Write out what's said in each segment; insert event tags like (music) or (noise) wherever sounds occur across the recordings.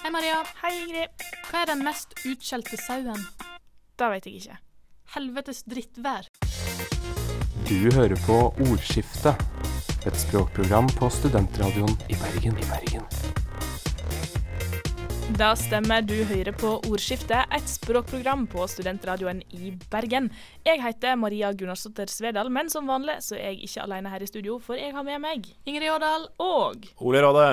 Hei, Maria. Hei, Ingrid. Hva er den mest utskjelte sauen? Det vet jeg ikke. Helvetes drittvær. Du hører på Ordskiftet, et språkprogram på studentradioen i Bergen. I Bergen. Da stemmer, du hører på Ordskiftet, et språkprogram på studentradioen i Bergen. Jeg heter Maria Gunnarsdottir Svedal, men som vanlig så er jeg ikke alene her i studio, for jeg har med meg Ingrid Årdal. og Ole Råde.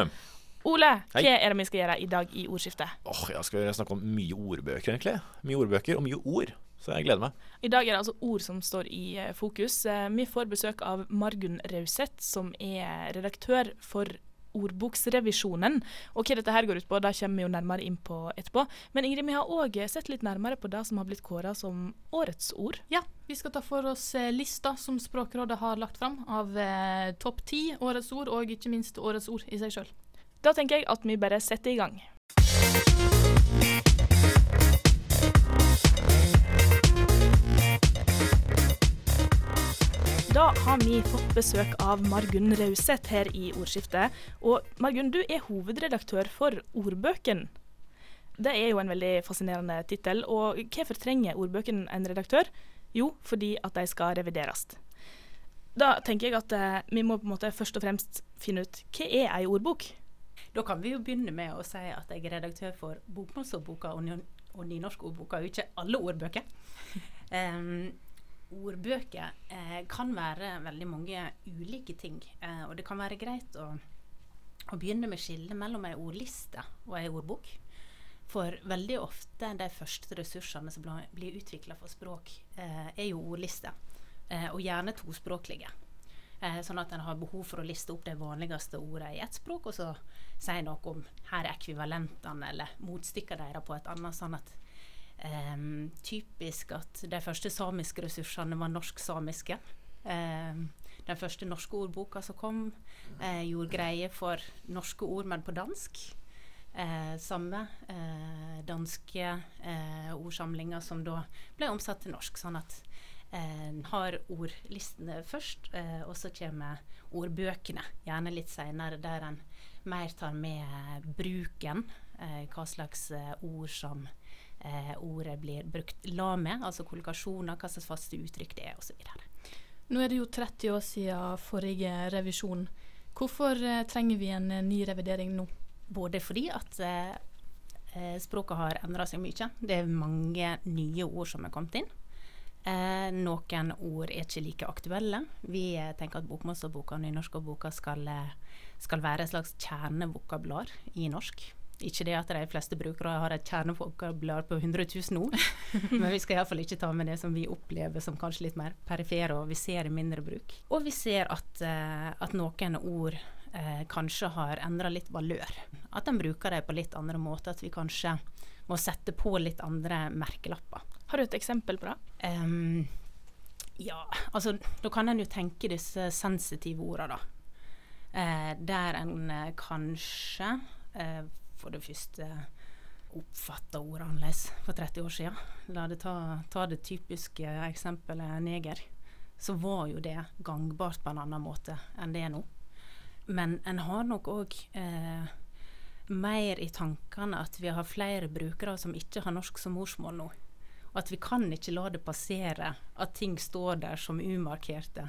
Ole. Hei. Hva er det vi skal gjøre i dag i Ordskiftet? Åh, Jeg skal snakke om mye ordbøker, egentlig. Mye ordbøker og mye ord. Så jeg gleder meg. I dag er det altså ord som står i eh, fokus. Eh, Vi får besøk av Margunn Rauseth, som er redaktør for Ordboksrevisjonen. Og hva dette her går ut på, det kommer vi jo nærmere inn på etterpå. Men Ingrid, vi har òg sett litt nærmere på det som har blitt kåra som årets ord. Ja, vi skal ta for oss eh, lista som Språkrådet har lagt fram av eh, topp ti årets ord, og ikke minst årets ord i seg sjøl. Da tenker jeg at vi bare setter i gang. Da har vi fått besøk av Margunn Rauseth her i Ordskiftet. Og Margunn, du er hovedredaktør for Ordbøken. Det er jo en veldig fascinerende tittel. Og hvorfor trenger Ordbøken en redaktør? Jo, fordi at de skal revideres. Da tenker jeg at eh, vi må på en måte først og fremst finne ut hva er ei ordbok? Da kan vi jo begynne med å si at jeg er redaktør for Bokmålsordboka og, og Nynorskordboka, og ikke alle ordbøker. (laughs) Um, ordbøker eh, kan være veldig mange ulike ting, eh, og det kan være greit å, å begynne med skillet mellom ei ordliste og ei ordbok. For veldig ofte de første ressursene som blir utvikla for språk, eh, er jo ordlister, eh, og gjerne tospråklige. Eh, sånn at en har behov for å liste opp de vanligste ordene i ett språk, og så si noe om her er ekvivalentene eller motstykkene deres på et annet. sånn at em, Typisk at de første samiske ressursene var norsk-samiske. Em, den første norske ordboka som kom, eh, gjorde greie for norske ord, men på dansk. Eh, samme eh, danske ordsamlinger som da ble omsatt til norsk. Sånn at har ordlistene først, eh, og så kommer ordbøkene gjerne litt seinere, der en mer tar med bruken. Eh, hva slags eh, ord som eh, ordet blir brukt la med, altså kollogasjoner, hva slags faste uttrykk det er, osv. Nå er det jo 30 år siden forrige revisjon. Hvorfor eh, trenger vi en eh, ny revidering nå? Både fordi at eh, eh, språket har endra seg mye. Det er mange nye ord som er kommet inn. Eh, noen ord er ikke like aktuelle. Vi eh, tenker at bokmålsordboka og nynorskordboka skal, eh, skal være et slags kjernevokabular i norsk. Ikke det at de fleste brukere har et kjernevokabular på 100 000 ord, (laughs) men vi skal iallfall ikke ta med det som vi opplever som kanskje litt mer perifere, og vi ser i mindre bruk. Og vi ser at, eh, at noen ord eh, kanskje har endra litt valør. At en bruker dem på litt andre måter. At vi kanskje må sette på litt andre merkelapper. Har du et eksempel på det? Um, ja, altså da kan en jo tenke disse sensitive ordene, da. Eh, der en eh, kanskje eh, for det første oppfatta ordet annerledes for 30 år siden. La det ta, ta det typiske eksempelet neger. Så var jo det gangbart på en annen måte enn det er nå. Men en har nok òg eh, mer i tankene at vi har flere brukere som ikke har norsk som morsmål nå. At vi kan ikke la det passere at ting står der som umarkerte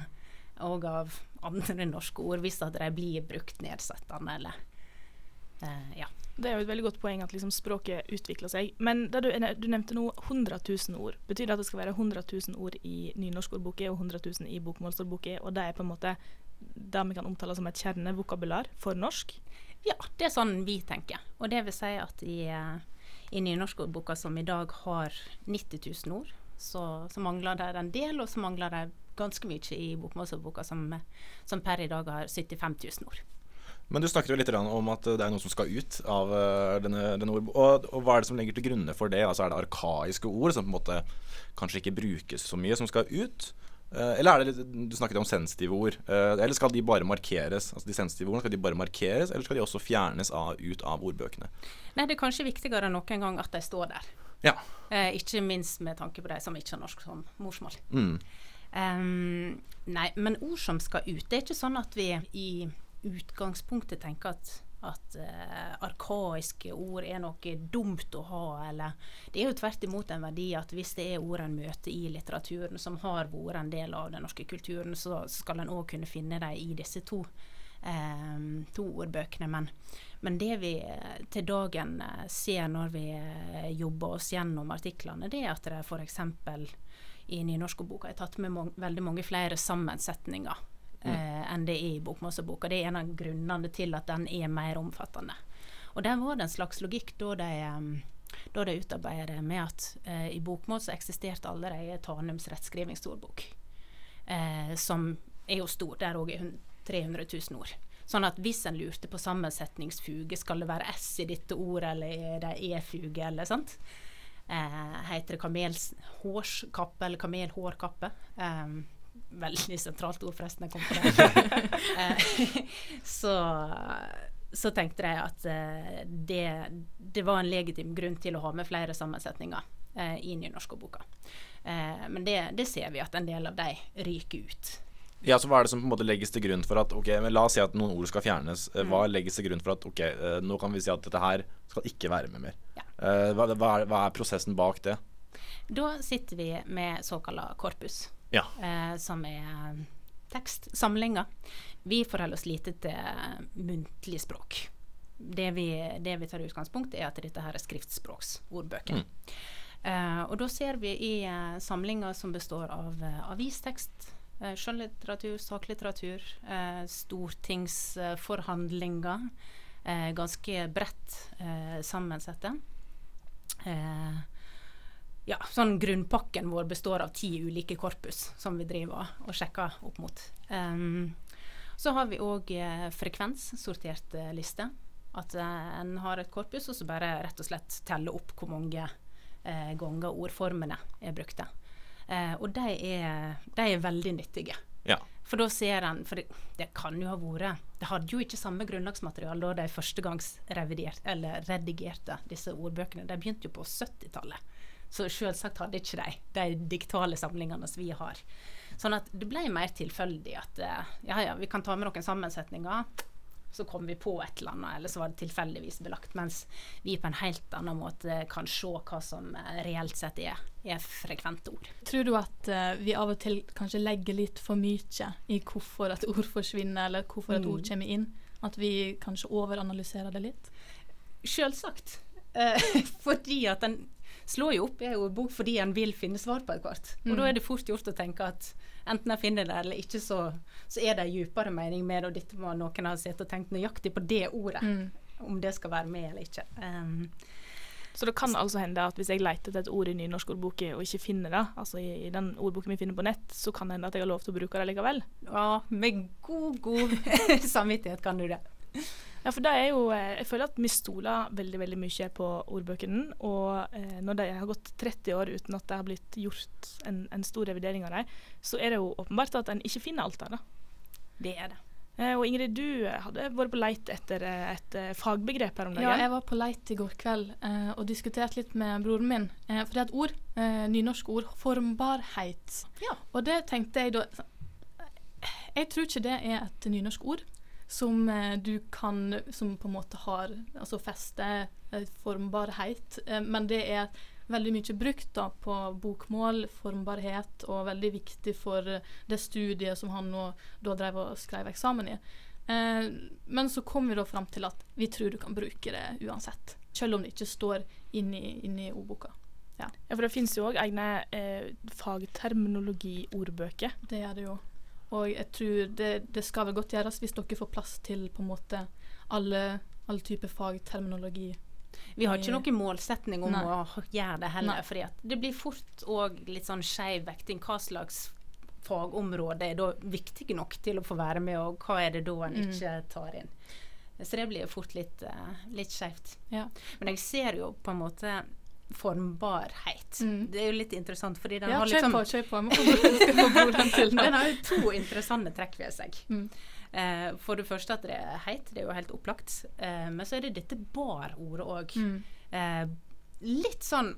og av andre norske ord, hvis at de blir brukt nedsettende eller eh, ja. Det er jo et veldig godt poeng at liksom språket utvikler seg. Men du, du nevnte nå 100 000 ord. Betyr det at det skal være 100 000 ord i nynorskordboka og 100 000 i bokmålsordboka, og det er på en måte det vi kan omtale som et kjernevokabular for norsk? Ja, det er sånn vi tenker. Og det vil si at i, eh, i nynorskordboka som i dag har 90 000 ord, så, så mangler det en del, og så mangler det ganske mye i bokmålsordboka som, som per i dag har 75 000 ord. Men du snakket jo litt om at det er noe som skal ut av eh, denne, denne ord... Og, og hva er det som legger til grunne for det? Altså Er det arkaiske ord som på en måte kanskje ikke brukes så mye, som skal ut? Eh, eller er det litt, Du snakket om sensitive ord. Eh, eller skal de bare markeres? Altså De sensitive ordene, skal de bare markeres, eller skal de også fjernes av, ut av ordbøkene? Nei, det er kanskje viktigere enn noen gang at de står der. Ja. Eh, ikke minst med tanke på de som ikke har norsk som morsmål. Mm. Um, nei, men ord som skal ut Det er ikke sånn at vi i utgangspunktet tenker at at eh, arkaiske ord er noe dumt å ha, eller Det er jo tvert imot en verdi at hvis det er ord en møter i litteraturen som har vært en del av den norske kulturen, så skal en òg kunne finne dem i disse to, eh, to ordbøkene. Men, men det vi eh, til dagen eh, ser når vi eh, jobber oss gjennom artiklene, det er at det f.eks. i nynorskboka er tatt med mange, veldig mange flere sammensetninger eh, enn det er i Bokmålsboka. Det er en av grunnene til at den er mer omfattende. Og der var det en slags logikk da de, da de utarbeidet det med at eh, i bokmål så eksisterte allerede Tanums rettskrivingsordbok, eh, som er jo stor. Der òg er 300 000 ord. Sånn at hvis en lurte på sammensetningsfuge, skal det være S i dette ordet, eller er det E-fuge, eller sant? Eh, heter det kamelhårskappe eller kamelhårkappe? Um, veldig sentralt ord, forresten. Jeg kom på det. (laughs) Eh, så, så tenkte jeg at eh, det, det, var en legitim grunn til å ha med flere sammensetninger eh, i nynorskordboka. Eh, men det, det, ser vi at en del av de ryker ut. Ja, så Hva er det som på en måte legges til grunn for at ok, men La oss si at noen ord skal fjernes. Eh, hva mm. legges til grunn for at ok, nå kan vi si at dette her skal ikke være med mer? Ja. Hva, hva, er, hva er prosessen bak det? Da sitter vi med såkalla korpus ja. eh, som er tekstsamlinger. Vi forholder oss lite til muntlig språk. Det vi, det vi, tar utgangspunkt i, er at dette her er skriftspråksordbøker. Mm. Eh, og da ser vi i eh, samlinger som består av uh, avistekst, uh, skjønnlitteratur, saklitteratur, stortingsforhandlinger, ganske bredt sammensette. Eh, ja, sånn grunnpakken vår består av ti ulike korpus som vi driver og sjekker opp mot. Um, så har vi òg eh, frekvenssortert eh, liste. At eh, en har et korpus og så bare rett og slett teller opp hvor mange eh, ganger ordformene er brukte. Eh, og de er, de er, veldig nyttige. Ja. For da ser en For det, det, kan jo ha vært Det hadde jo ikke samme grunnlagsmateriale da de førstegangs redigerte disse ordbøkene. De begynte jo på 70-tallet. Så selvsagt hadde ikke de de digitale samlingene som vi har. Sånn at det ble mer tilfeldig at uh, ja ja, vi kan ta med noen sammensetninger. Så kom vi på et eller annet, eller så var det tilfeldigvis belagt. Mens vi på en helt annen måte kan se hva som eh, reelt sett er, er frekvente ord. Tror du at uh, vi av og til kanskje legger litt for mye i hvorfor et ord forsvinner, eller hvorfor et mm. ord kommer inn? At vi kanskje overanalyserer det litt? Selvsagt. Uh, (laughs) fordi at den slår jo opp i en ordbok fordi en vil finne svar på et kart. Og mm. da er det fort gjort å tenke at enten jeg finner det eller ikke, så, så er det en dypere mening med det, og dette må noen ha sett og tenkt nøyaktig på det ordet. Mm. Om det skal være med eller ikke. Um, så det kan altså hende at hvis jeg leter etter et ord i nynorskordboka og ikke finner det, altså i, i den ordboken vi finner på nett, så kan det hende at jeg har lov til å bruke det likevel? Ja, med god, god (laughs) samvittighet kan du det. (laughs) Ja, for det er jo eh, Jeg føler at vi stoler veldig veldig mye på ordbøkene. Og eh, når de har gått 30 år uten at det har blitt gjort en, en stor revidering av dem, så er det jo åpenbart at en ikke finner alt der. da. Det er det. Eh, og Ingrid, du hadde vært på leit etter eh, et eh, fagbegrep her om dagen. Ja, jeg var på leit i går kveld eh, og diskuterte litt med broren min. Eh, for det er et ord, eh, nynorsk ord, formbarhet. Ja. Og det tenkte jeg da Jeg tror ikke det er et nynorsk ord som eh, du kan Som på en måte har altså feste, eh, formbarhet. Eh, men det er veldig mye brukt da på bokmål, formbarhet, og veldig viktig for det studiet som han nå da drev og skrev eksamen i. Eh, men så kom vi da fram til at vi tror du kan bruke det uansett. Selv om det ikke står inni, inni ordboka. Ja. ja. for det finnes jo òg egne eh, fagterminologiordbøker. Det gjør det jo. Og jeg tror det, det, skal vel godt gjøres hvis dere får plass til på en måte alle, alle typer fagterminologi. Vi har ikke noen målsetning om Nei. å gjøre det heller. fordi det blir fort òg litt sånn skeiv vekting. Hva slags fagområde er da viktig nok til å få være med, og hva er det da en mm. ikke tar inn. Så det blir fort litt, uh, litt skeivt. Ja. Men jeg ser jo på en måte formbarhet. Mm. Det er jo litt interessant, fordi den ja, har liksom på, kjør på. den, (laughs) den har jo to interessante trekk ved seg. Mm. Eh, for det første at det er heit, det er jo helt opplagt. Eh, men så er det dette bar-ordet òg. Mm. Eh, litt sånn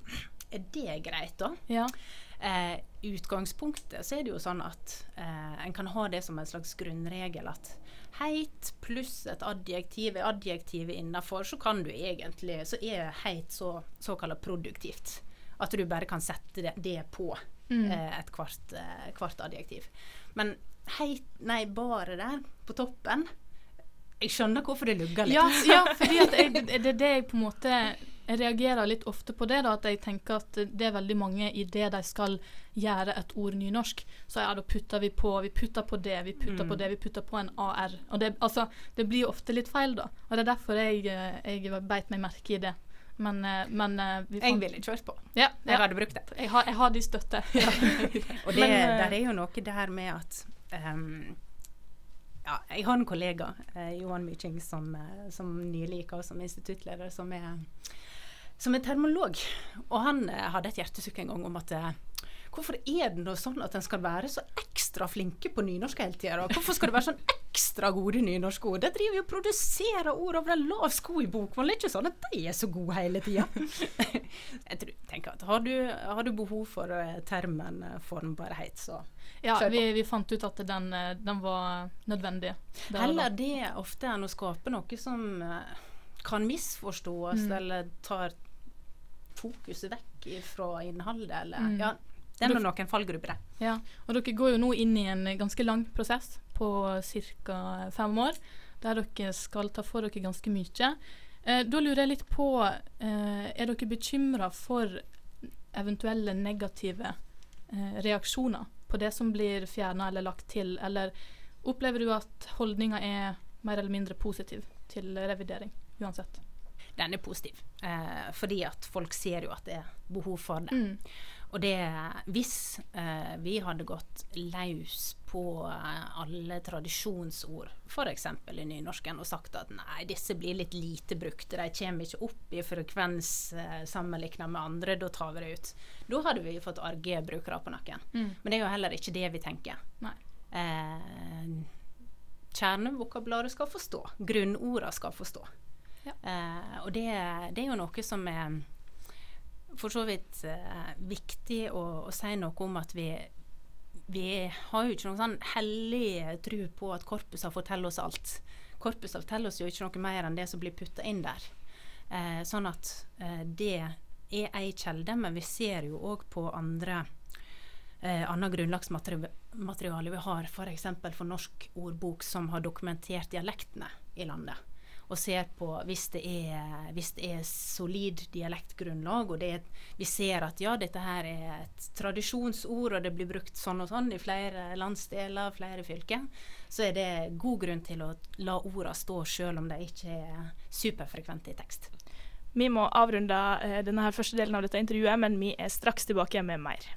Er det greit, da? Ja. Eh, utgangspunktet så er det jo sånn at eh, en kan ha det som en slags grunnregel at heit pluss et adjektiv er adjektivet innafor, så kan du egentlig Så er heit så såkalt produktivt. At du bare kan sette det, det på eh, et kvart, eh, hvert adjektiv. Men heit Nei, bare der, på toppen Jeg skjønner hvorfor det lugger litt. Ja, ja fordi at jeg, (laughs) det det er det jeg på en måte jeg reagerer litt ofte på det. da, At jeg tenker at det er veldig mange i det de skal gjøre et ord nynorsk, så ja, da putter vi på vi putter på det, vi putter på det, vi putter på en AR. Og det, altså, det blir ofte litt feil, da. Og det er derfor jeg, eh, jeg beit meg merke i det. Men, eh, men eh, Jeg ville kjørt på. ja, Jeg ja. hadde brukt det. Jeg har, jeg har de støtte. (laughs) (laughs) Og det, Men, der er jo noe der med at um, ja, Jeg har en kollega, eh, Johan Myking, som, som nylig gikk av som instituttleder, som er, som er termolog. Og han eh, hadde et hjertesukk en gang om at eh, Hvorfor er det nå sånn at en skal være så ekstra flinke på nynorsk hele tida? Hvorfor skal det være sånn ekstra gode nynorskord? De driver jo og produserer ord over en lav sko i bokmål. Det er ikke sånn at de er så gode hele tida. (laughs) Jeg tror, tenker at har du, har du behov for eh, termen formbarhet, så Ja, vi, vi fant ut at den, den var nødvendig. Heller det ofte enn å skape noe som kan misforstås, Mm. eller tar fokuset vekk fra innholdet, eller Mm. Ja, det er nå noen fallgrupper, det. Ja, og dere går jo nå inn i en ganske lang prosess på ca. fem år, der dere skal ta for dere ganske mye. Eh, da lurer jeg litt på, eh, er dere bekymra for eventuelle negative eh, reaksjoner på det som blir fjerna eller lagt til, eller opplever du at holdninga er mer eller mindre positiv til revidering, uansett? Den er positiv, eh, fordi at folk ser jo at det er behov for det. Mm. Og det Hvis eh, vi hadde gått løs på eh, alle tradisjonsord, f.eks. i nynorsken, og sagt at nei, disse blir litt lite brukte, de kommer ikke opp i frekvens eh, sammenlignet med andre, da tar vi det ut. Da hadde vi fått arge brukere på nakken. Mm. Men det er jo heller ikke det vi tenker. Nei. Eh, kjernevokabularet skal forstå. Grunnorda skal forstå. Eh, og det, det er jo noe som er for så vidt eh, viktig å, å si noe om at vi vi har jo ikke noen sånn hellig tro på at korpusa forteller oss alt. Korpusa forteller oss jo ikke noe mer enn det som blir putta inn der. Eh, sånn at eh, det er ei kjelde, men vi ser jo òg på andre eh, annet grunnlagsmateriale vi har, f.eks. For, for Norsk ordbok, som har dokumentert dialektene i landet. Og ser på hvis det er, hvis det er solid dialektgrunnlag, og er, vi ser at ja, dette her er et tradisjonsord, og det blir brukt sånn og sånn i flere landsdeler, flere fylker, så er det god grunn til å la ordene stå sjøl om de ikke er superfrekvente i tekst. Vi må avrunde eh, denne første delen av dette intervjuet, men vi er straks tilbake med mer.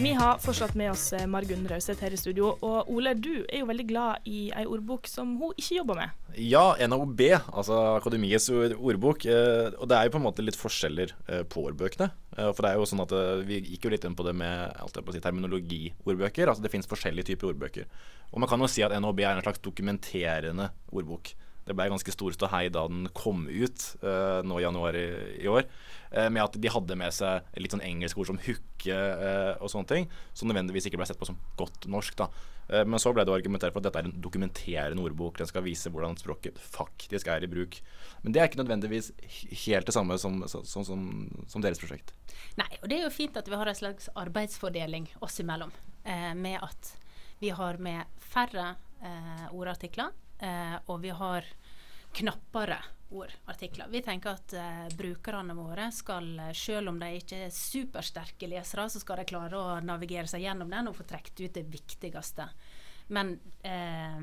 Vi har fortsatt med oss eh, Margunn Rauseth her i studio. Og Ole, du er jo veldig glad i ei ordbok som hun ikke jobber med. Ja, NAOB, altså Akademiets ordbok. Eh, og det er jo på en måte litt forskjeller eh, på ordbøkene. For det er jo sånn at Vi gikk jo litt inn på det med si, terminologiordbøker. Altså Det finnes forskjellige typer ordbøker. Og man kan jo si at NAOB er en slags dokumenterende ordbok. Det ble ganske stor ståhei da den kom ut uh, nå i januar i, i år. Uh, med at de hadde med seg litt sånn engelske ord som hooke uh, og sånne ting. Som nødvendigvis ikke ble sett på som godt norsk. da. Men så ble det argumentert for at dette er en dokumenterende ordbok. Den skal vise hvordan språket faktisk er i bruk. Men det er ikke nødvendigvis helt det samme som, som, som, som deres prosjekt. Nei, og det er jo fint at vi har en slags arbeidsfordeling oss imellom. Med at vi har med færre ordartikler, Uh, og vi har knappere ord, artikler. Vi tenker at eh, brukerne våre skal, eh, selv om de ikke er supersterke lesere, så skal de klare å navigere seg gjennom den og få trukket ut det viktigste. Men eh,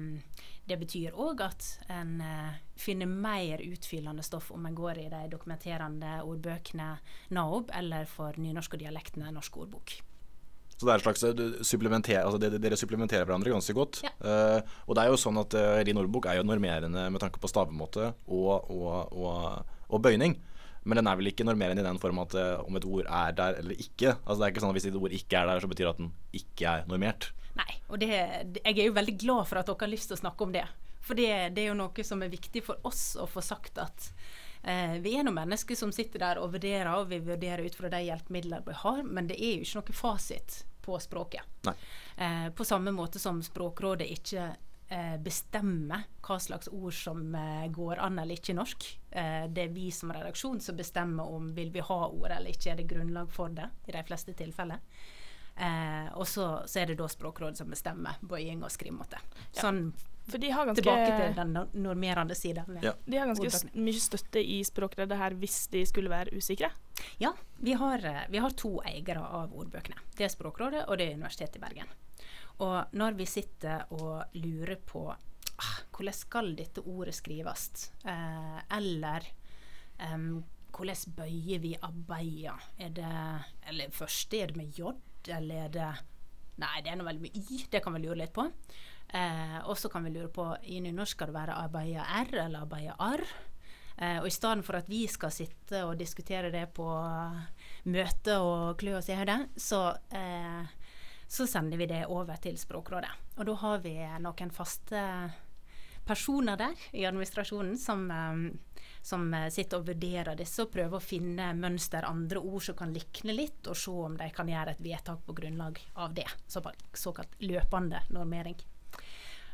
det betyr òg at en eh, finner mer utfyllende stoff om en går i de dokumenterende ordbøkene NAOB eller for nynorsk og dialektene Norsk ordbok. Så det er et slags eh, supplementer, altså det- Dere supplementerer hverandre ganske godt. Ja. Uh, og det er jo sånn at uh, din ordbok er jo normerende med tanke på stavemåte og, og, og, og bøyning. Men den er vel ikke normerende i den form at uh, om et ord er der eller ikke. Altså Det er ikke sånn at Hvis et ord ikke er der, så betyr det at den ikke er normert. Nei, og det, det- jeg er jo veldig glad for at dere har lyst til å snakke om det. For det, det er jo noe som er viktig for oss å få sagt at Eh, vi er noen mennesker som sitter der og vurderer, og vi vurderer ut fra de hjelpemidlene vi har, men det er jo ikke noe fasit på språket. Eh, på samme måte som Språkrådet ikke eh, bestemmer hva slags ord som eh, går an eller ikke i norsk. Eh, det er vi som redaksjon som bestemmer om vil vi ha ord eller ikke, er det grunnlag for det i de fleste tilfeller. Eh, og så, så er det da Språkrådet som bestemmer bøying og skrivemåte. Sånn For de har ganske, tilbake til den normerende siden. Ja. de har ganske mye støtte i Språkrådet her hvis de skulle være usikre. Ja, vi har, eh, vi har to eiere av ordbøkene. Det er Språkrådet og det er Universitetet i Bergen. Og når vi sitter og lurer på ah, hvordan skal dette ordet skrives, eh, eller um, hvordan bøyer vi abeia? Er det Eller først er det med j, eller er det Nei, det er nå vel med y. Det kan vi lure litt på. Eh, og så kan vi lure på i nynorsk skal det være arbeida r eller arbeida arr. Eh, og i stedet for at vi skal sitte og diskutere det på møte og klø oss i hodet, så, eh, så sender vi det over til Språkrådet. Og da har vi noen faste personer der i administrasjonen som, eh, som eh, sitter og vurderer disse og prøver å finne mønster, andre ord som kan likne litt, og se om de kan gjøre et vedtak på grunnlag av det. Såkalt løpende normering.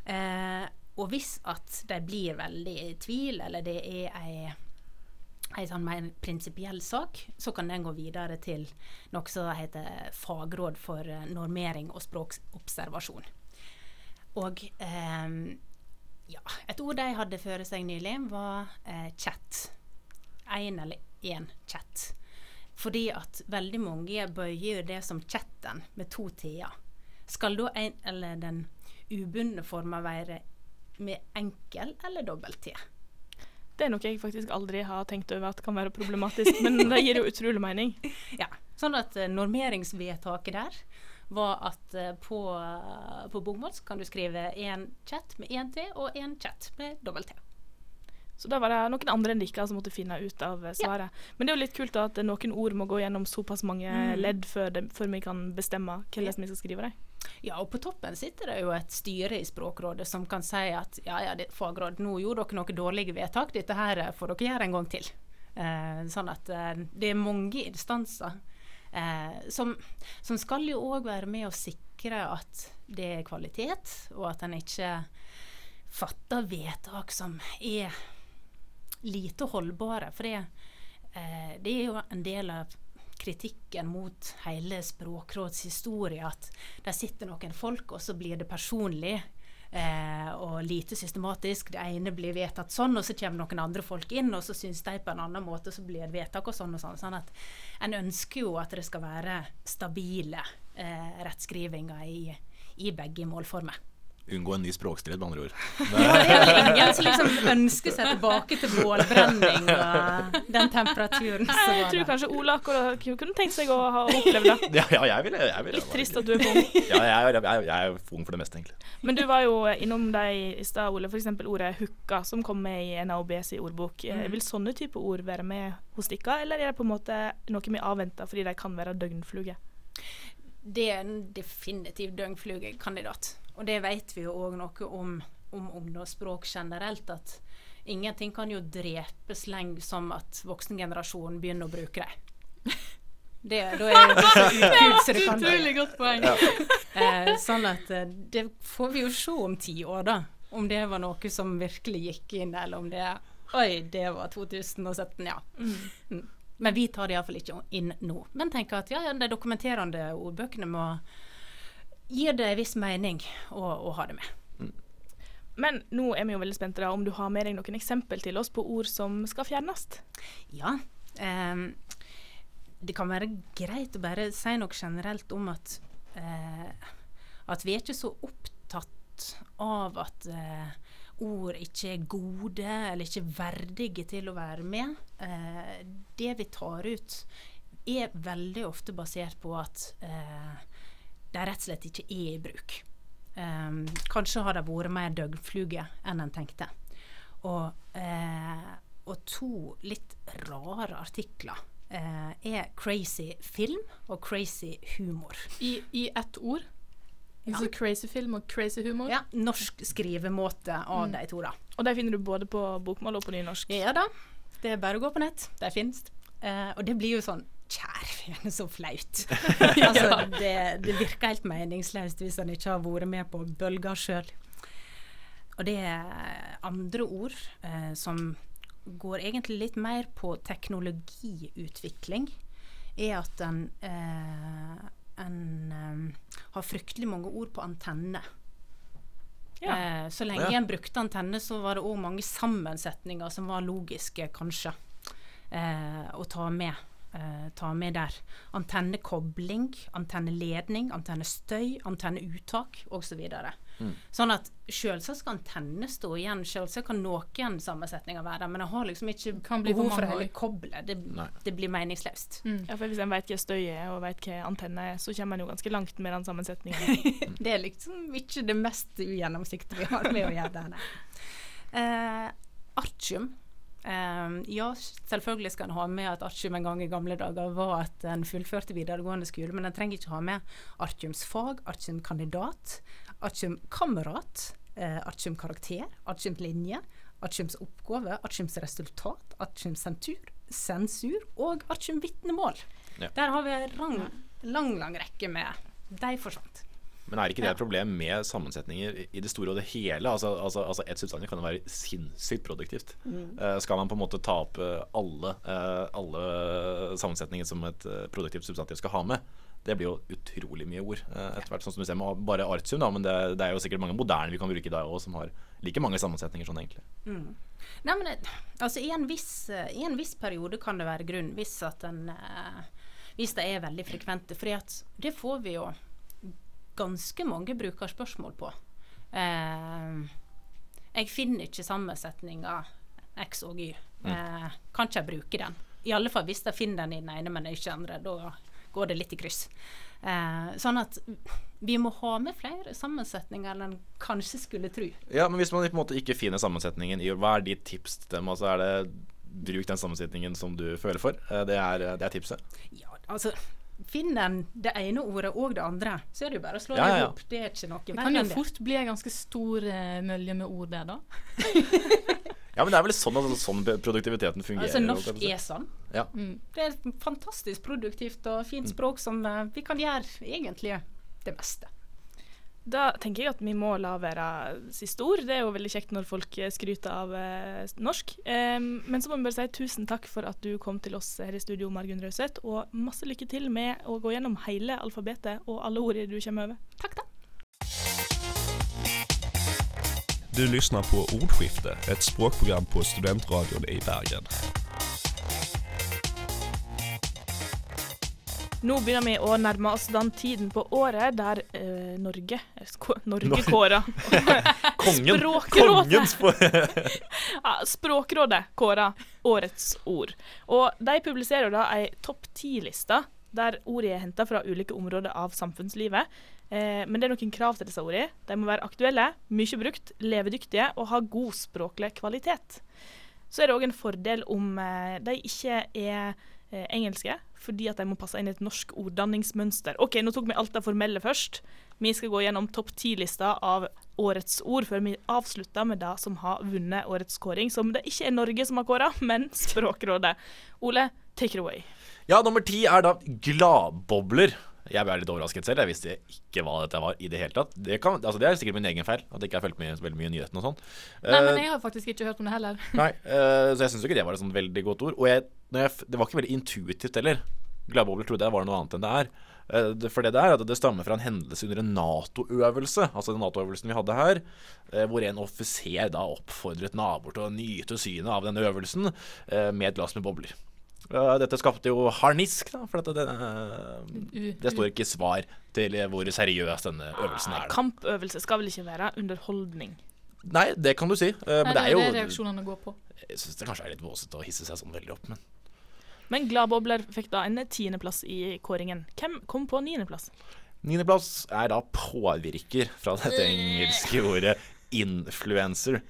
Eh, og hvis at de blir veldig i tvil, eller det er ei en sånn mer prinsipiell sak, så kan den gå videre til noe som heter Fagråd for eh, normering og språkobservasjon. Og eh, ja, et ord de hadde før seg nylig, var eh, chat. Én eller én chat. Fordi at veldig mange bøyer det som chatten med to t-er. Skal da en, eller den ubundne former være med enkel eller dobbelt t? Det er noe jeg faktisk aldri har tenkt over at kan være problematisk, men det gir jo (laughs) utrolig mening. Ja, sånn at eh, normeringsvedtaket der var at eh, på, uh, på bokmål kan du skrive én chat med én T og én chat med dobbelt T. Så da var det noen andre enn dere som måtte finne ut av svaret. svaret. Men det er jo litt kult da at noen ord må gå gjennom såpass mange Mm. ledd før, det, før vi kan bestemme hvordan vi skal skrive dem. Ja, og på toppen sitter det jo et styre i Språkrådet som kan si at ja, ja, det, fagråd, nå gjorde dere noen dårlige vedtak, dette her eh, får dere gjøre en gang til. Eh, sånn at eh, det er mange instanser eh, som, som skal jo òg være med å sikre at det er kvalitet, og at en ikke fatter vedtak som er lite holdbare. For det, eh, det er jo en del av kritikken mot hele Språkråds historie at der sitter noen folk, og så blir det personlig. Eh, og lite systematisk. Det ene blir vedtatt sånn, og så kommer noen andre folk inn, og så syns de på en annen måte, så blir det vedtak og sånn og sånn. sånn at En ønsker jo at det skal være stabile eh, rettskrivinger i, i begge målformer. Unngå en ny språkstrid, med andre ord. Det er jo ingen som liksom ønsker seg tilbake til bålbrenning og den temperaturen Nei, Jeg tror kanskje Ola akkurat kunne tenkt seg å ha opplevd det. Ja, ja jeg vil, jeg vil Litt trist at du er ung. (laughs) Ja, jeg, jeg, jeg er ung for det meste, egentlig. Men du var jo innom deg i stad, Ole. F.eks. ordet hooka, som kom med i NAOBs ordbok. Eh, Mm. Vil sånne type ord være med hos dere, eller er det på en måte noe vi avventer fordi de kan være døgnfluger? Det er en definitiv døgnflugekandidat. Og det vet vi jo òg noe om, om ungdomsspråk generelt, at ingenting kan jo drepe sleng som at voksengenerasjonen begynner å bruke det. Det, da er det (laughs) så det kan Utrolig godt poeng. Eh, sånn at eh, det får vi jo se om ti år, da. Om det var noe som virkelig gikk inn, eller om det Oi, det var 2017, ja. Mm. Men vi tar det iallfall ikke inn nå. Men tenker at ja, ja, de dokumenterende ordbøkene må gi det en viss mening å, å ha det med. Men nå er vi jo veldig spente da, om du har med deg noen eksempel til oss på ord som skal fjernes. Ja. Eh, det kan være greit å bare si noe generelt om at eh, at vi er ikke så opptatt av at eh, ord ikke er gode eller ikke verdige til å være med. Eh, det vi tar ut, er veldig ofte basert på at eh, de rett og slett ikke er i bruk. Um, kanskje har de vært mer døgnfluge enn en tenkte. Og, eh, og to litt rare artikler eh, er 'crazy film' og 'crazy humor'. I, I ett ord. Ja. Altså crazy film og crazy humor. Ja, Norsk skrivemåte av Mm. de to, da. Og de finner du både på bokmål og på nynorsk. Ja da. Det er bare å gå på nett. De finnes. Eh, og det blir jo sånn Kjære vene, så flaut. (laughs) altså, det, det virker helt meningsløst hvis en ikke har vært med på bølga sjøl. Og det er andre ord eh, som går egentlig litt mer på teknologiutvikling, er at en, eh, en eh, har fryktelig mange ord på antenne. Ja. Eh, så lenge Ja. en brukte antenne, så var det òg mange sammensetninger som var logiske, kanskje, eh, å ta med. Eh, ta med der. Antennekobling, antenneledning, antennestøy, antenneuttak osv. Mm. Sånn at selvsagt skal antenne stå igjen, selvsagt kan noen sammensetninger være der, men jeg har liksom ikke behov for også. koblet. Det, det blir meningsløst. Mm. Ja, for Hvis en vet hva støy er og vet hva antenne er, så kommer en jo ganske langt med den sammensetningen. (laughs) Det er liksom ikke det mest ugjennomsiktige vi har med å gjøre der. nei. (laughs) Eh, artium. Eh, ja, selvfølgelig skal en ha med at artium en gang i gamle dager var at en fullførte videregående skole, men en trenger ikke ha med artiumsfag, artiumkandidat, artiumkamerat, eh, artiumkarakter, artiumlinje, artiumsoppgave, artiumsresultat, artiumsensur, sensur og artiumvitnemål. Ja. Der har vi en lang, lang, lang rekke med De forsvant. Men er ikke det et problem med sammensetninger i- det store og det hele? Altså, altså, altså Et substantiv kan jo være sinnssykt produktivt. Eh, skal man på en måte ta opp eh, alle, uh, alle sammensetninger som et produktivt substantiv skal ha med? Det blir jo utrolig mye ord uh, etter hvert. Sånn som du ser med bare artium, da, men det, det er jo sikkert mange moderne vi kan bruke i dag òg, som har like mange sammensetninger sånn egentlig. Nei, men altså i en, viss, I en viss periode kan det være grunn, hvis at en Hvis det er veldig frekvente. For det får vi jo ganske mange brukerspørsmål på. Eh, jeg finner ikke sammensetninga X og Y. Eh, kan ikke jeg bruke den? I alle fall hvis jeg finner den i den ene, men ikke den andre. Da går det litt i kryss. Eh, sånn at vi må ha med flere sammensetninger enn en kanskje skulle tro. Ja, Men hvis man på en måte ikke finner sammensetningen i Hva er ditt tips til dem? Altså er det Bruk den sammensetningen som du føler for. Eh, Det er, det er tipset. Ja, altså Finner en det ene ordet og det andre, så er det jo bare å slå Ja, det ja, ja. hop. Det er ikke noe Det kan jo fort bli en ganske stor eh, mølje med ord der, da. (laughs) Ja, men det er vel sånn, altså, sånn produktiviteten fungerer. Altså, norsk er sånn. Ja. Mm. Det er et fantastisk produktivt og fint språk som eh, vi kan gjøre egentlig det meste. Da tenker jeg at vi må la være siste ord. Det er jo veldig kjekt når folk eh, skryter av eh, norsk. Em, men så må vi bare si tusen takk for at du kom til oss her i studio, Margunn Rauseth. Og masse lykke til med å gå gjennom hele alfabetet og alle ordene du kommer over. Takk, da. Du lyssnar på Ordskifte, et språkprogram på Studentradion i Bergen. Nå begynner vi å nærme oss den tiden på året der eh, Norge Norge kåra. (laughs) Kongen! Språkrådet. Kongens (laughs) Ja, Språkrådet kåra årets ord. Og de publiserer da ei topp ti-liste der ordene er henta fra ulike områder av samfunnslivet. Eh, men det er noen krav til disse ordene. De må være aktuelle, mye brukt, levedyktige og ha god språklig kvalitet. Så er det òg en fordel om eh, de ikke er eh, engelske, fordi at de må passe inn i et norsk orddanningsmønster. OK, nå tok vi alt det formelle først. Vi skal gå gjennom topp ti-lista av årets ord, før vi avslutter med det som har vunnet årets kåring, som det ikke er Norge som har kåra, men Språkrådet. Ole, take it away. Ja, nummer ti er da gladbobler. Jeg ble litt overrasket selv. Jeg visste ikke hva dette var i det hele tatt. Det, kan, altså det er sikkert min egen feil, at jeg ikke har fulgt med så veldig mye i nyhetene og sånn. Nei, men Eh, jeg har faktisk ikke hørt om det heller. Nei, uh, så jeg syns ikke det var et sånt veldig godt ord. Og jeg, jeg, det var ikke veldig intuitivt heller. Gladbobler trodde jeg var noe annet enn det er. Eh, For det der, det stammer fra en hendelse under en Nato-øvelse, altså den Nato-øvelsen vi hadde her, eh, hvor en offiser da oppfordret naboer til å nyte synet av denne øvelsen eh, med et glass med bobler. Dette skapte jo harnisk, da, for det, det står ikke svar til hvor seriøs denne øvelsen er. da. Kampøvelse skal vel ikke være underholdning? Nei, det kan du si. Men Nei, det er jo reaksjonene går på. Jeg syns det kanskje er litt våsete å hisse seg sånn veldig opp, men Men Gladbobler fikk da en tiendeplass i kåringen. Hvem kom på niendeplass? Niendeplass er da påvirker fra dette engelske ordet influencer.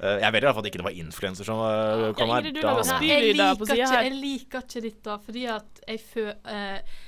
Eh, Jeg vet i hvert fall at ikke det var influencer som eh, Ja, kom her. Spylyder jeg ikke, jeg liker ikke dette, fordi at jeg føler uh,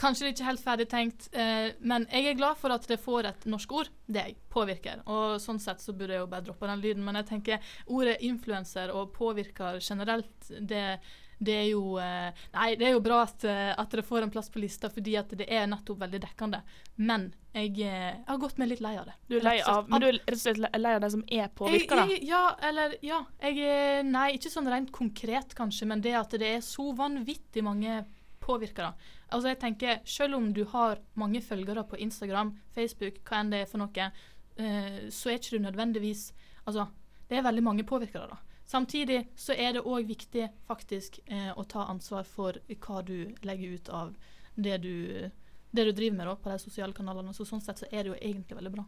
Kanskje det ikke er helt ferdig tenkt, uh, men jeg er glad for at det får et norsk ord. Det jeg. Påvirker. Og sånn sett så burde jeg jo bare droppe den lyden. Men jeg tenker ordet influenser og påvirker generelt, det, det er jo eh, Nei, det er jo bra at, eh, at dere får en plass på lista, fordi at det er nettopp veldig dekkende. Men jeg, eh, jeg har gått meg litt lei av det. Du er lei av, men du er rett og slett lei av det som er påvirka, da? Ja, eller ja. Jeg, nei, ikke sånn rent konkret, kanskje, men det at det er så vanvittig mange påvirkere. Altså, jeg tenker, Selv om du har mange følgere på Instagram, Facebook, hva enn det er for noe, så er ikke du nødvendigvis Altså, det er veldig mange påvirkere, da. Samtidig så er det òg viktig faktisk eh, å ta ansvar for hva du legger ut av det du, det du driver med da, på de sosiale kanalene. Så sånn sett så er det jo egentlig veldig bra.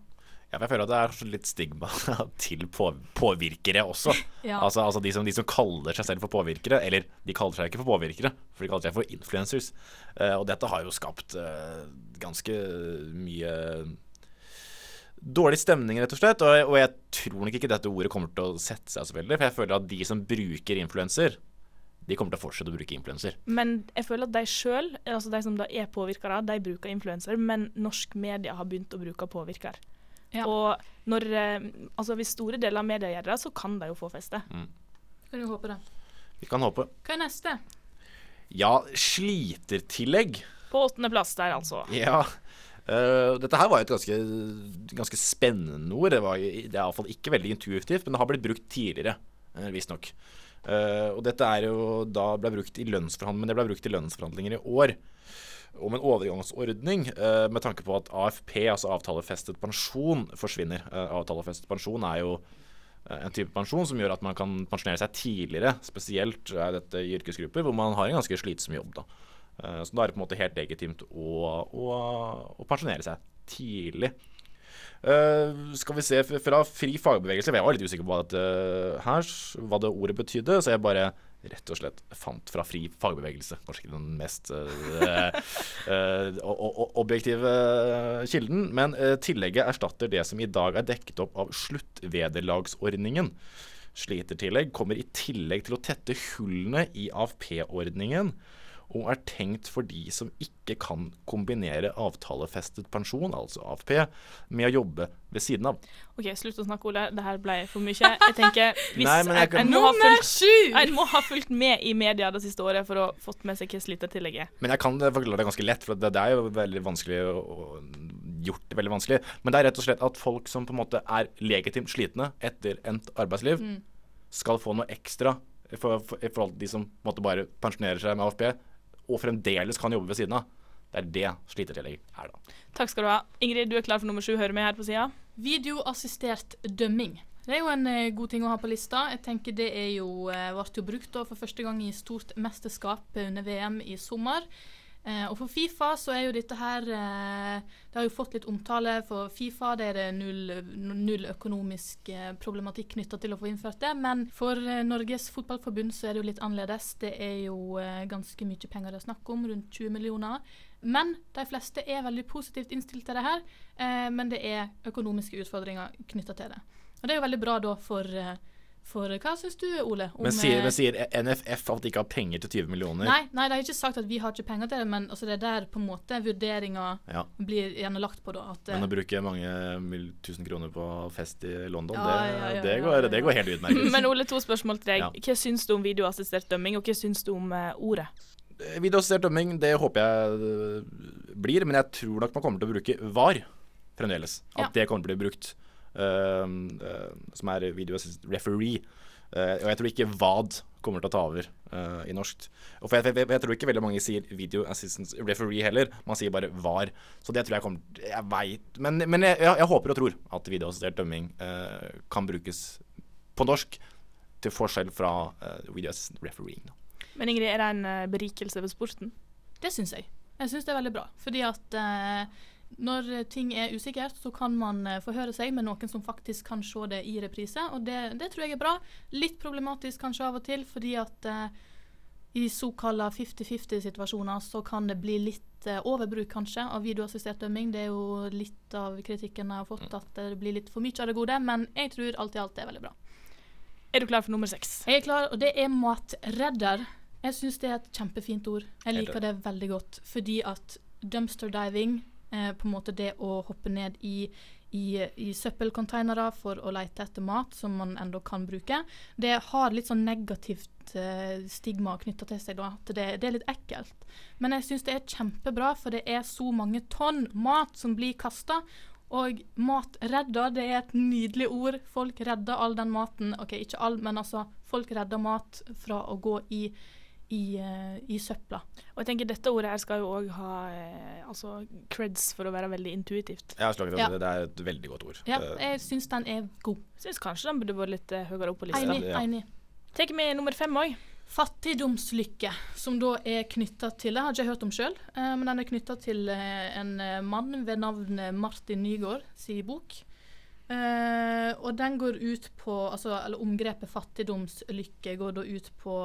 Ja, jeg føler at det er kanskje litt stigma (laughs) til på, påvirkere også. (laughs) Ja. Altså, altså de, som, de som kaller seg selv for påvirkere, eller de kaller seg ikke for påvirkere, for de kaller seg for influencers. Eh, og dette har jo skapt eh, ganske mye dårlig stemning, rett og slett. Og, og jeg tror nok ikke dette ordet kommer til å sette seg så veldig, for jeg føler at de som bruker influenser, de kommer til å fortsette å bruke influenser. Men jeg føler at de sjøl, altså de som da er påvirkere, de bruker influenser, men norsk media har begynt å bruke påvirker. Ja. Og når, eh, altså hvis store deler av media gjør det, så kan de jo få feste. Kan du håpe det. Vi kan håpe. Hva er neste? Ja, slitertillegg. På åttendeplass der, altså. Ja. Eh, dette her var jo et ganske, ganske spennende ord. Det, var, det er iallfall ikke veldig intuitivt, men det har blitt brukt tidligere, uh, visstnok. Uh, og dette er jo da ble brukt i lønnsforhandlinger, men det ble brukt i lønnsforhandlinger i år. Om en overgangsordning uh, med tanke på at AFP, altså avtalefestet pensjon, forsvinner. Uh, avtalefestet pensjon er jo eh, en type pensjon som gjør at man kan pensjonere seg tidligere. Spesielt er dette i yrkesgrupper hvor man har en ganske slitsom jobb. da. Eh, Så da er det på en måte helt legitimt å, å, å pensjonere seg tidlig. Uh, skal vi se, fra fri fagbevegelse Jeg var litt usikker på hva, dette her, hva det ordet betydde, så jeg bare rett og slett fant fra fri fagbevegelse. Kanskje ikke den mest uh, eh, o- objektive kilden, men eh, tillegget erstatter det som i dag er dekket opp av sluttvederlagsordningen. Slitertillegg kommer i tillegg til å tette hullene i AFP-ordningen og er tenkt for de som ikke kan kombinere avtalefestet pensjon, altså AFP, med å jobbe ved siden av. OK, slutt å snakke, Ole. Det her ble for mye. Jeg tenker (laughs) hvis Nei, jeg kan- en, må fulgt, en må ha fulgt med i media det siste året for å ha fått med seg hva slitertillegget er. Men jeg kan forklare det ganske lett, for det, det er jo veldig vanskelig å, å gjort det veldig vanskelig. Men det er rett og slett at folk som på en måte er legitimt slitne etter endt arbeidsliv, skal få noe ekstra i for, for, forhold til de som måtte bare pensjonerer seg med AFP, og fremdeles kan jobbe ved siden av. Det er det slitertillegget er, da. Takk skal du ha. Ingrid, du er klar for nummer sju. Hører med her på sida. Videoassistert dømming. Det er jo en eh, god ting å ha på lista. Jeg tenker Det er jo, eh, ble jo brukt da for første gang i stort mesterskap under VM i sommer. Eh, og For Fifa så er jo dette her eh, Det har jo fått litt omtale. For Fifa det er det null, null økonomisk eh, problematikk knytta til å få innført det. Men for eh, Norges Fotballforbund så er det jo litt annerledes. Det er jo eh, ganske mye penger det er snakk om, rundt 20 millioner. Men de fleste er veldig positivt innstilt til det her. Eh, men det er økonomiske utfordringer knytta til det. Og det er jo veldig bra da for, eh, for Hva syns du, Ole? om, Men sier, eh, men sier NFF at de ikke har penger til 20 millioner? Nei, nei, de har ikke sagt at vi har ikke penger til det, men altså, det er der på en måte vurderinga Ja. blir gjerne lagt på. da. At, eh, Men å bruke mange tusen kroner på fest i London, Ja, det, ja, det, går, det går helt utmerket. (laughs) Men Ole, to spørsmål til deg. Hva syns du om videoassistert dømming, og hva syns du om uh, ordet? Videoassistert dømming, det håper jeg blir, men jeg tror nok man kommer til å bruke VAR fremdeles. At det kommer til å bli brukt. Øh, øh, som er video assistant referee. Øh, og jeg tror ikke VAD kommer til å ta over øh, i norsk. Og for jeg, jeg, jeg tror ikke veldig mange sier video assistant referee heller. Man sier bare VAR. Så det tror jeg kommer Jeg veit Men, men jeg, jeg, jeg håper og tror at videoassistert dømming kan brukes på norsk, til forskjell fra uh, video assistant refereeing. Men Ingrid, er det en eh, berikelse ved sporten? Det syns jeg. Jeg syns det er veldig bra. Fordi at eh, når ting er usikkert, så kan man eh, forhøre seg med noen som faktisk kan se det i reprise, og det, det tror jeg er bra. Litt problematisk kanskje av og til, fordi at eh, i såkalla 50-50-situasjoner så kan det bli litt eh, overbruk kanskje av videoassistert dømming. Det er jo litt av kritikken jeg har fått, at det blir litt for mye av det gode, men jeg tror alt i alt det er veldig bra. Er du klar for nummer seks? Jeg er klar, og det er matredder. Jeg syns det er et kjempefint ord. Jeg liker det veldig godt. Fordi at dumpster diving, eh, på en måte det å hoppe ned i, i, i søppelcontainere for å lete etter mat som man ennå kan bruke, det har litt sånn negativt eh, stigma knytta til seg. da, at det, det er litt ekkelt. Men jeg syns det er kjempebra, for det er så mange tonn mat som blir kasta. Og mat redder, det er et nydelig ord. Folk redder all den maten. OK, ikke all, men altså, folk redder mat fra å gå i, i, eh, i søpla. Og jeg tenker Dette ordet her skal jo òg ha eh, altså creds for å være veldig intuitivt. Jeg har slaget Ja. det. Det er et veldig godt ord. Ja, Eh, jeg syns den er god. Syns kanskje den burde vært litt uh, høyere opp på lista. Enig. ja. enig. Tar vi nummer fem òg. Fattigdomslykke, som da er knytta til Jeg har ikke hørt om sjøl, eh, men den er knytta til eh, en mann ved navn Martin Nygaard sin bok. Eh, og den går ut på altså, Eller omgrepet fattigdomslykke går da ut på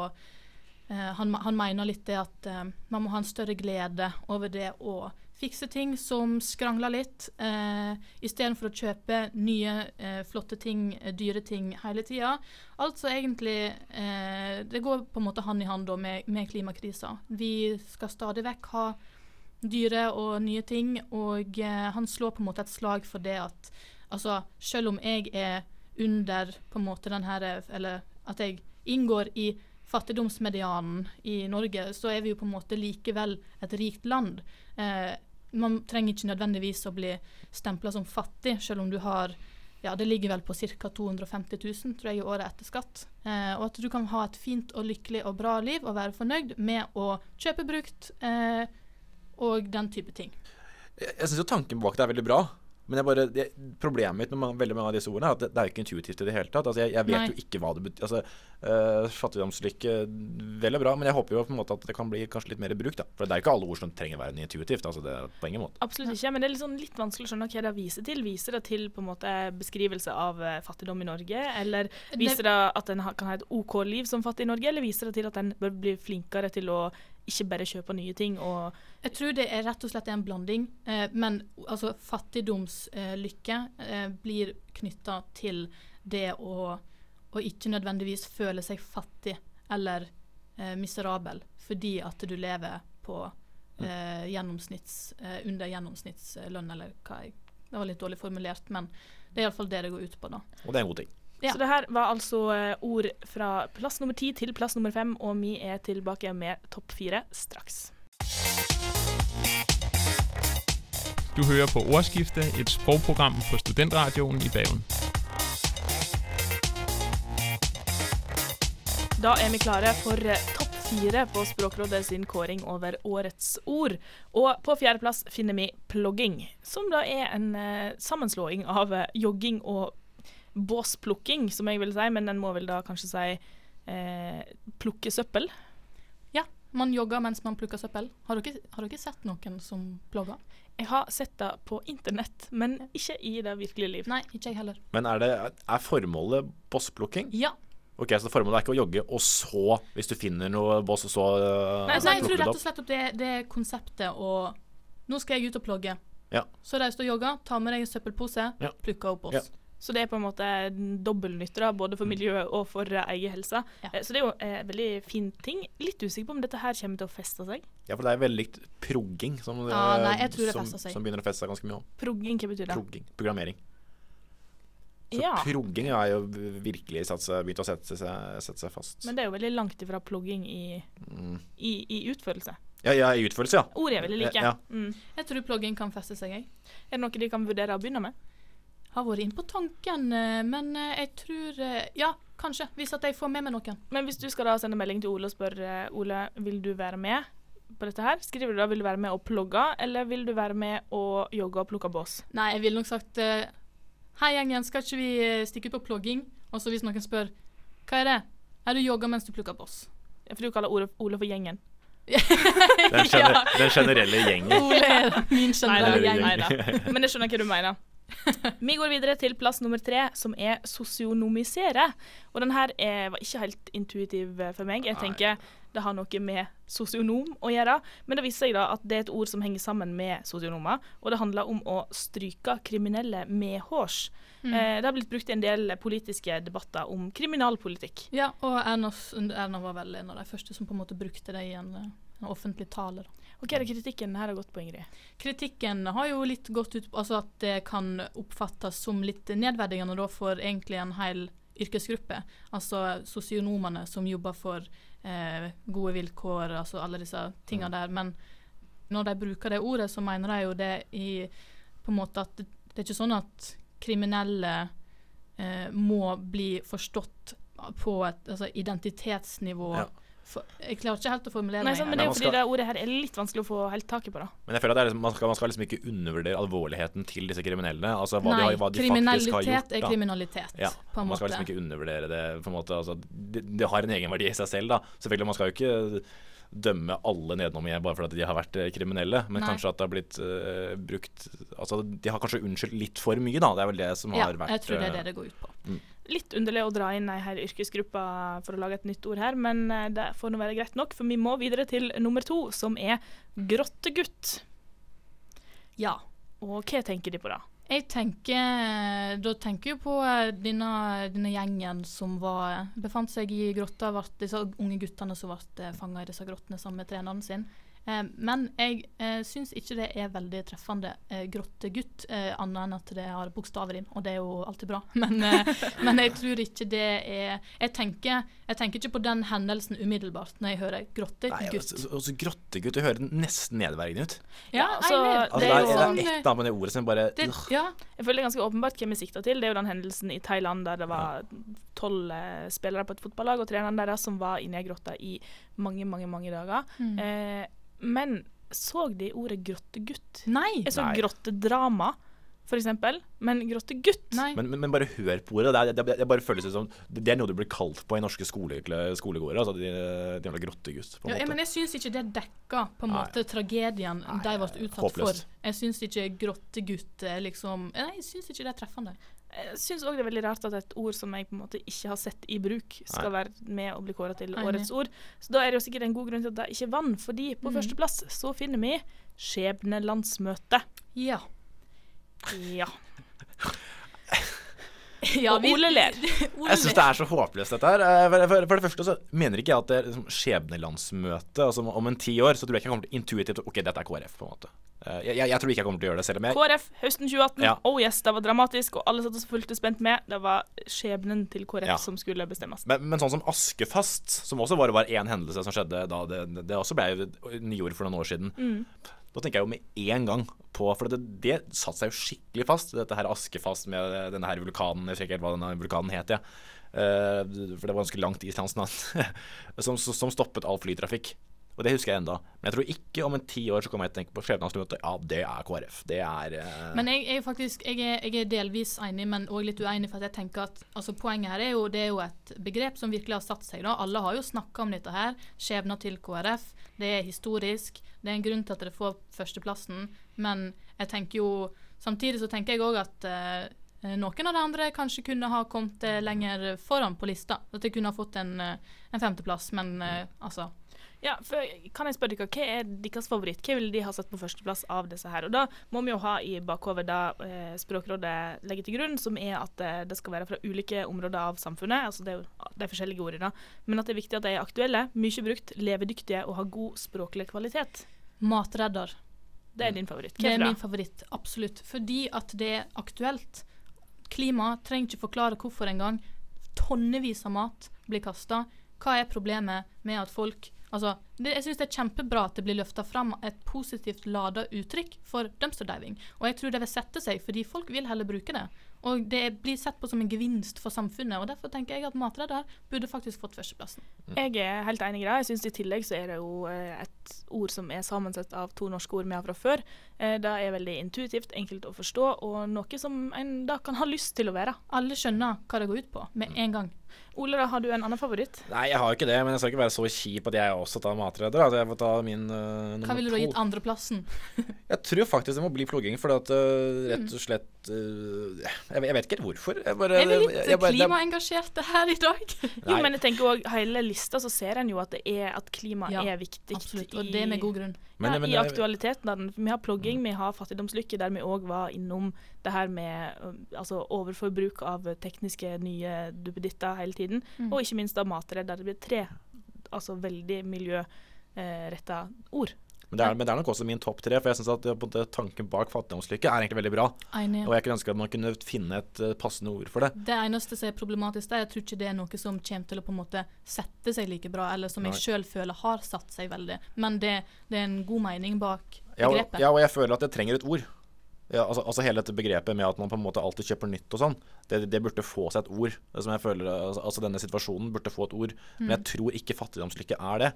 han, han mener litt det at eh, man må ha en større glede over det å fikse ting som skrangler litt, eh, istedenfor å kjøpe nye, eh, flotte ting, eh, dyre ting hele tida. Altså egentlig eh, Det går på en måte hand i hand da med, med klimakrisa. Vi skal stadig vekk ha dyre og nye ting, og eh, han slår på en måte et slag for det at altså, selv om jeg er under på en måte den her Eller at jeg inngår i fattigdomsmedianen i Norge, så er vi jo på en måte likevel et rikt land. Eh, man trenger ikke nødvendigvis å bli stempla som fattig, selv om du har ja, det ligger vel på ca. 250 000 tror jeg, i året etter skatt. Eh, og at du kan ha et fint og lykkelig og bra liv og være fornøyd med å kjøpe brukt eh, og den type ting. Jeg, jeg syns jo tanken bak det er veldig bra. Men jeg bare, det, problemet mitt med mange, veldig mange av disse ordene er at det, det er jo ikke intuitivt i det hele tatt. Altså, jeg, jeg vet Nei. jo ikke hva det betyr. Altså, uh, fattigdomslykke, vel og bra, men jeg håper jo på en måte at det kan bli kanskje litt mer i bruk. da. For det er jo ikke alle ord som trenger å være intuitivt. altså det er på ingen måte. Absolutt ikke, men det er litt, sånn litt vanskelig å skjønne hva det viser til. Viser det til på en måte beskrivelse av eh, fattigdom i Norge, eller viser det at en ha- kan ha et OK liv som fattig i Norge, eller viser det til at en bør bli flinkere til å ikke bare kjøpe nye ting og Jeg tror det er rett og slett en blanding, eh, men altså fattigdomslykke eh, blir knytta til det å, å ikke nødvendigvis føle seg fattig eller eh, miserabel fordi at du lever på eh, gjennomsnitts, eh, under gjennomsnittslønn, eller hva jeg Det var litt dårlig formulert, men det er iallfall det det går ut på, da. Og det er en god ting. Ja. Så det her var altså eh, ord fra plass nummer ti til plass nummer fem, og vi er tilbake med topp fire straks. Du hører på Ordskifte, et språkprogram på Studentradioen i Bergen. Da er vi klare for eh, topp fire på Språkrådet sin kåring over årets ord. Og på fjerdeplass finner vi plogging, som da er en eh, sammenslåing av jogging og båsplukking, som jeg vil si, men en må vel da kanskje si eh, plukke søppel. Ja, man jogger mens man plukker søppel. Har dere, har dere sett noen som blogger? Jeg har sett det på internett, men ikke i det virkelige liv. Nei, ikke jeg heller. Men er, det, er formålet bossplukking? Ja. Ok, Så formålet er ikke å jogge, og så, hvis du finner noe boss, og så uh, Nei, så jeg tror rett og slett at det, det er konseptet å Nå skal jeg ut og plogge. Ja. Så reis og jogger, ta med deg en søppelpose, Ja. plukker opp oss. Ja. Så det er på en måte dobbeltnytte, da, både for miljøet og for eh, egen helse. Ja. Eh, Så det er jo en veldig fin ting. Litt usikker på om dette her kommer til å feste seg. Ja, for det er veldig likt progging, som, Ja, eh, nei, jeg tror det som, som begynner å feste seg ganske mye òg. Progging, hva betyr det? Progging. Programmering. Så Ja. progging har jo virkelig satt seg, begynt å sette seg, sette seg fast. Men det er jo veldig langt ifra plogging i, Mm. i, i utførelse. Ja, ja, i utførelse, ja. Ordet er veldig like. Ja. Mm. Jeg tror plogging kan feste seg, jeg. Er det noe de kan vurdere å begynne med? Har vært inne på tanken, eh, men eh, jeg tror eh, Ja, kanskje. Hvis at jeg får med meg noen. Men hvis du skal da sende melding til Ole og spørre Ole, vil du være med på dette her, skriver du da vil du være med og plogge, eller vil du være med og jogge og plukke bås? Nei, jeg ville nok sagt Hei, gjengen, skal ikke vi stikke ut på plogging? Og så hvis noen spør Hva er det? Er du jogga mens du plukker boss? For du kaller Ole, for gjengen. Den, (laughs) gener den generelle gjengen. Ole er min generelle gjeng. Men jeg skjønner hva du mener. (laughs) Vi går videre til plass nummer tre, som er sosionomisere. Og den her er, var ikke helt intuitiv eh, for meg. Jeg tenker det har noe med sosionom å gjøre. Men det viser seg da at det er et ord som henger sammen med sosionomer. Og det handler om å stryke kriminelle medhårs. Mm. Eh, det har blitt brukt i en del politiske debatter om kriminalpolitikk. Ja, og Erna, Erna var vel en av de første som på en måte brukte det i eh, en offentlig tale. Da. Og Hva er det kritikken her har gått på, Ingrid? Kritikken har jo litt gått ut på altså at det kan oppfattes som litt nedverdigende da for egentlig en hel yrkesgruppe. Altså sosionomene som jobber for eh, gode vilkår, altså alle disse tingene der. Men når de bruker det ordet, så mener de jo det i på en måte at det, det er ikke sånn at kriminelle eh, må bli forstått på et altså, identitetsnivå. Ja. For, jeg klarer ikke helt å formulere Nei, meg. men det er jo fordi skal- det ordet her er litt vanskelig å få helt tak i på, da. Men jeg føler at det er liksom, man, skal, man skal liksom ikke undervurdere alvorligheten til disse kriminelle. Altså hva, Nei, de, har, hva de kriminalitet har kriminalitet gjort. er kriminalitet, Ja, på en Man skal liksom ikke undervurdere det. på en måte, altså, det, det har en egenverdi i seg selv. da. Selvfølgelig, Man skal jo ikke dømme alle nedenom jeg bare fordi de har vært eh, kriminelle, men Nei. kanskje at det har blitt uh, brukt Altså, De har kanskje unnskyldt litt for mye, da. Det er vel det som ja, har vært jeg tror det er eh, det det går ut på. Litt underlig å dra inn ei hel yrkesgruppe for å lage et nytt ord her, men eh, det får nå være greit nok, for vi må videre til nummer to, som er grottegutt. Ja. Og hva tenker de på da? Jeg tenker Da tenker jeg på eh, denne, denne gjengen som var, befant seg i grotta, disse unge guttene som ble fanga i disse grottene sammen med treneren sin. Eh, men jeg eh, syns ikke det er veldig treffende eh, grottegutt, eh, annet enn at det har bokstaver inn, og det er jo alltid bra. (laughs) Men, eh, men jeg tror ikke det er jeg tenker, jeg tenker ikke på den hendelsen umiddelbart når jeg hører Nei, grottegutt. altså, altså, Grottegutt, det hører nesten nedverdigende ut. Ja, altså, jeg Altså, Det det er er, jo det sånn, er et eller på det ordet som bare det, ja, Jeg føler det er ganske åpenbart hvem vi sikter til. Det er jo den hendelsen i Thailand der det var tolv eh, spillere på et fotballag, og treneren deres som var inne i ei grotte i mange, mange, mange dager. Mm. Men så de ordet grottegutt? Nei. Jeg så Nei. grottedrama, for eksempel, men grottegutt? Nei. Men, men, men bare hør på ordet. Det, er, det, det bare føles ut som Det er noe du blir kalt på i norske skole, skolegårder. Altså, de, de jævla grottegutt, på en Ja, måte. men jeg syns ikke det dekker på en Nei. måte tragedien Nei, de ble utsatt håpløst. for. Jeg syns ikke grottegutt er liksom Nei, jeg syns ikke det er treffende. Jeg syns òg det er veldig rart at et ord som jeg på en måte ikke har sett i bruk, skal være med og bli kåra til årets ord. Så da er det jo sikkert en god grunn til at det ikke vant, fordi på Mm. førsteplass så finner vi Skjebnelandsmøtet. Ja. Ja. (laughs) ja Og Ole ler. (laughs) Ole Jeg syns det er så håpløst, dette her. Eh, For, for, for det første så mener ikke jeg at det er liksom skjebnelandsmøte altså om en ti år, så tror jeg ikke jeg kommer til intuitivt OK, dette er KrF, på en måte. Eh, Jeg, jeg, jeg tror ikke jeg kommer til å gjøre det, selv om jeg KrF høsten 2018. Ja. Oh yes, det var dramatisk, og alle satt og fulgte spent med. Det var skjebnen til KrF Ja. som skulle bestemmes. men, men sånn som Askefast, som også var bare var én hendelse som skjedde da, det, det også ble nyord for noen år siden. Mm. Da tenker jeg jo med en gang på For det, det satte seg jo skikkelig fast, dette her Askefast med denne her vulkanen. Jeg husker ikke hva denne vulkanen het, jeg. Eh, for det var ganske langt islandsk (laughs) navn. som, som stoppet all flytrafikk. Og det husker jeg enda. Men jeg tror ikke om en ti år så kommer jeg til å tenke på skjebnelandsmøtet. Ja, det er KrF. Det er eh, Men jeg, jeg faktisk jeg er, jeg er delvis enig, men òg litt uenig. For jeg tenker at altså, Poenget her er jo det er jo et begrep som virkelig har satt seg. da. Alle har jo snakka om dette her. Skjebna til KrF. Det er historisk. Det er en grunn til at dere får førsteplassen. Men jeg tenker jo samtidig så tenker jeg òg at eh, noen av de andre kanskje kunne ha kommet eh, lenger foran på lista. At de kunne ha fått en, eh, en femteplass, men eh, altså Ja, for kan jeg spørre dere, Hva er deres favoritt? Hva ville de ha satt på førsteplass av disse her? Og Da må vi jo ha i bakhodet det eh, Språkrådet legger til grunn, som er at eh, det skal være fra ulike områder av samfunnet. altså Det er jo de forskjellige ordene. Men at det er viktig at de er aktuelle, mye brukt, levedyktige og har god språklig kvalitet. Matredder. Det er din favoritt. Det er min favoritt, absolutt. Fordi at det er aktuelt. Klima trenger ikke forklare hvorfor engang. Tonnevis av mat blir kasta. Hva er problemet med at folk Altså, det, jeg syns det er kjempebra at det blir løfta fram et positivt lada uttrykk for dumpster diving. Og jeg tror det vil sette seg, fordi folk vil heller bruke det. Og det blir sett på som en gevinst for samfunnet. Og derfor tenker jeg at matredder burde faktisk fått førsteplassen. Jeg er helt enig i det. Jeg synes I tillegg så er det jo eh, et ord som er sammensatt av to norske ord vi har fra før. Eh, Det er veldig intuitivt, enkelt å forstå, og noe som en da kan ha lyst til å være. Alle skjønner hva det går ut på, med en gang. Ole, da har du en annen favoritt? Nei, jeg har ikke det, men jeg skal ikke være så kjip at jeg også tar matredder. Altså, jeg får ta min uh, nummer Hva ville du ha gitt andreplassen? (laughs) Jeg tror faktisk det må bli plogging, for at uh, rett Mm. og slett uh, jeg, jeg vet ikke helt hvorfor. Jeg bare, Er vi litt jeg- jeg bare- klimaengasjerte her i dag? (laughs) Jo, men jeg tenker også, hele lista så ser en jo at det er at klima Ja, er viktig. Absolutt. Og det med god grunn. Men- ja, men- I aktualiteten av den. Vi har plogging, vi har fattigdomslykke, der vi òg var innom det her med altså overforbruk av tekniske nye duppeditter hele tiden. Mm. Og ikke minst av matredd, der det blir tre altså veldig miljøretta ord. Men det, er, men det er nok også min topp tre, for jeg syns at tanken bak fattigdomslykke er egentlig veldig bra. Enig. Og jeg kunne ønske at man kunne finne et eh, passende ord for det. Det eneste som er problematisk, er jeg tror ikke det er noe som kommer til å på en måte sette seg like bra, eller som jeg sjøl føler har satt seg veldig. Men det, det er en god mening bak Ja, og, ja, og jeg føler at jeg trenger et ord. Ja, altså, altså Hele dette begrepet med at man på en måte alltid kjøper nytt og sånn, det, det burde få seg et ord. Det som jeg føler, altså, altså Denne situasjonen burde få et ord. Men Mm. jeg tror ikke fattigdomslykke er det.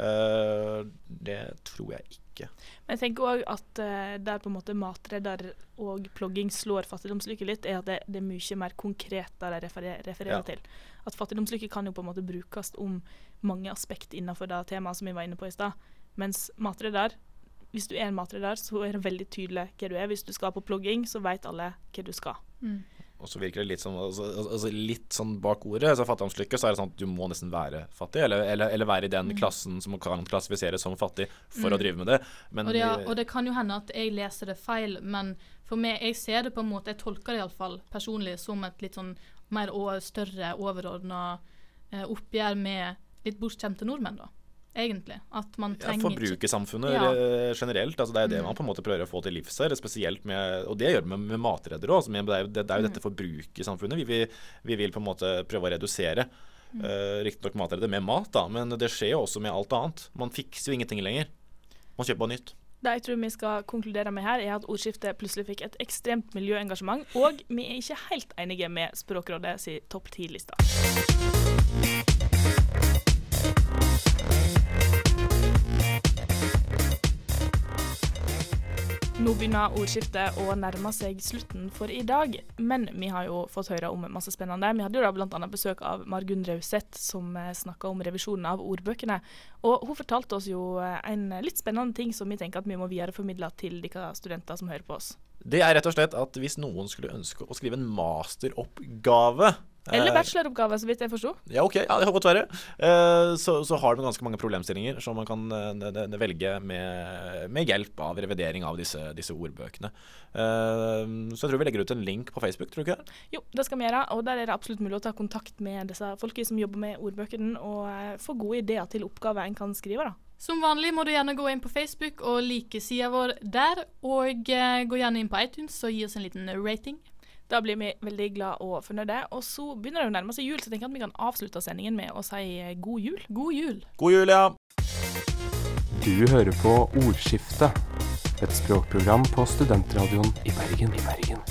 Uh, det tror jeg ikke. Men jeg tenker òg at uh, der på en måte matredder og plogging slår fattigdomslykke litt, er at det, det er mye mer konkret der de refererer, refererer Ja. til. At fattigdomslykke kan jo på en måte brukes om mange aspekt innenfor det temaet som vi var inne på i stad. Mens matredder, hvis du er en matredder, så er det veldig tydelig hva du er. Hvis du skal på plogging, så vet alle hva du skal. Mm. Og så virker det litt sånn, altså, altså litt sånn bak ordet. Altså fattigdomslykke, så er det sånn at du må nesten være fattig. Eller, eller, eller være i den klassen som kan klassifiseres som fattig for Mm. å drive med det. Men Og det, og det kan jo hende at jeg leser det feil, men for meg, jeg ser det på en måte, jeg tolker det iallfall personlig som et litt sånn mer og større, overordna eh, oppgjør med litt bortskjemte nordmenn, da. Egentlig. At man trenger ikke Forbrukersamfunnet Ja. eh, generelt. Altså det er det Mm. man på en måte prøver å få til livs her. Spesielt med, og det gjør det med, med matredere òg. Det, det, det er jo Mm. dette forbrukersamfunnet vi, vil- vi vil på en måte prøve å redusere. Mm. Uh, Riktignok matredder med mat, da, men det skjer jo også med alt annet. Man fikser jo ingenting lenger. Man kjøper bare nytt. Det jeg tror vi skal konkludere med her, er at ordskiftet plutselig fikk et ekstremt miljøengasjement, og vi er ikke helt enige med Språkrådet si topp ti-liste. Nå begynner ordskiftet å nærme seg slutten for i dag, men vi har jo fått høre om masse spennende. Vi hadde jo da bl.a. besøk av Margunn Rauseth, som snakka om revisjonen av ordbøkene. Og hun fortalte oss jo eh, en litt spennende ting som vi tenker at vi må videreformidle til de studenter som hører på oss. Det er rett og slett at hvis noen skulle ønske å skrive en masteroppgave Eller eh, bacheloroppgave, så vidt jeg forsto. Ja, ok, ja, det kan godt være. Eh, så, så har du ganske mange problemstillinger som man kan eh, velge med, med hjelp av revidering av disse, disse ordbøkene. Eh, så jeg tror vi legger ut en link på Facebook, tror du ikke det? Jo, det skal vi gjøre, og der er det absolutt mulig å ta kontakt med disse folka som jobber med ordbøkene, og få gode ideer til oppgaver en kan skrive. da. Som vanlig må du gjerne gå inn på Facebook og like sida vår der. Og gå gjerne inn på iTunes og gi oss en liten rating. Da blir vi veldig glad og fornøyde. Og så begynner det å nærme seg jul, så jeg tenker at vi kan avslutte sendingen med å si eh, god jul. God jul. God jul, ja! Du hører på Ordskiftet, et språkprogram på studentradioen i Bergen. I Bergen.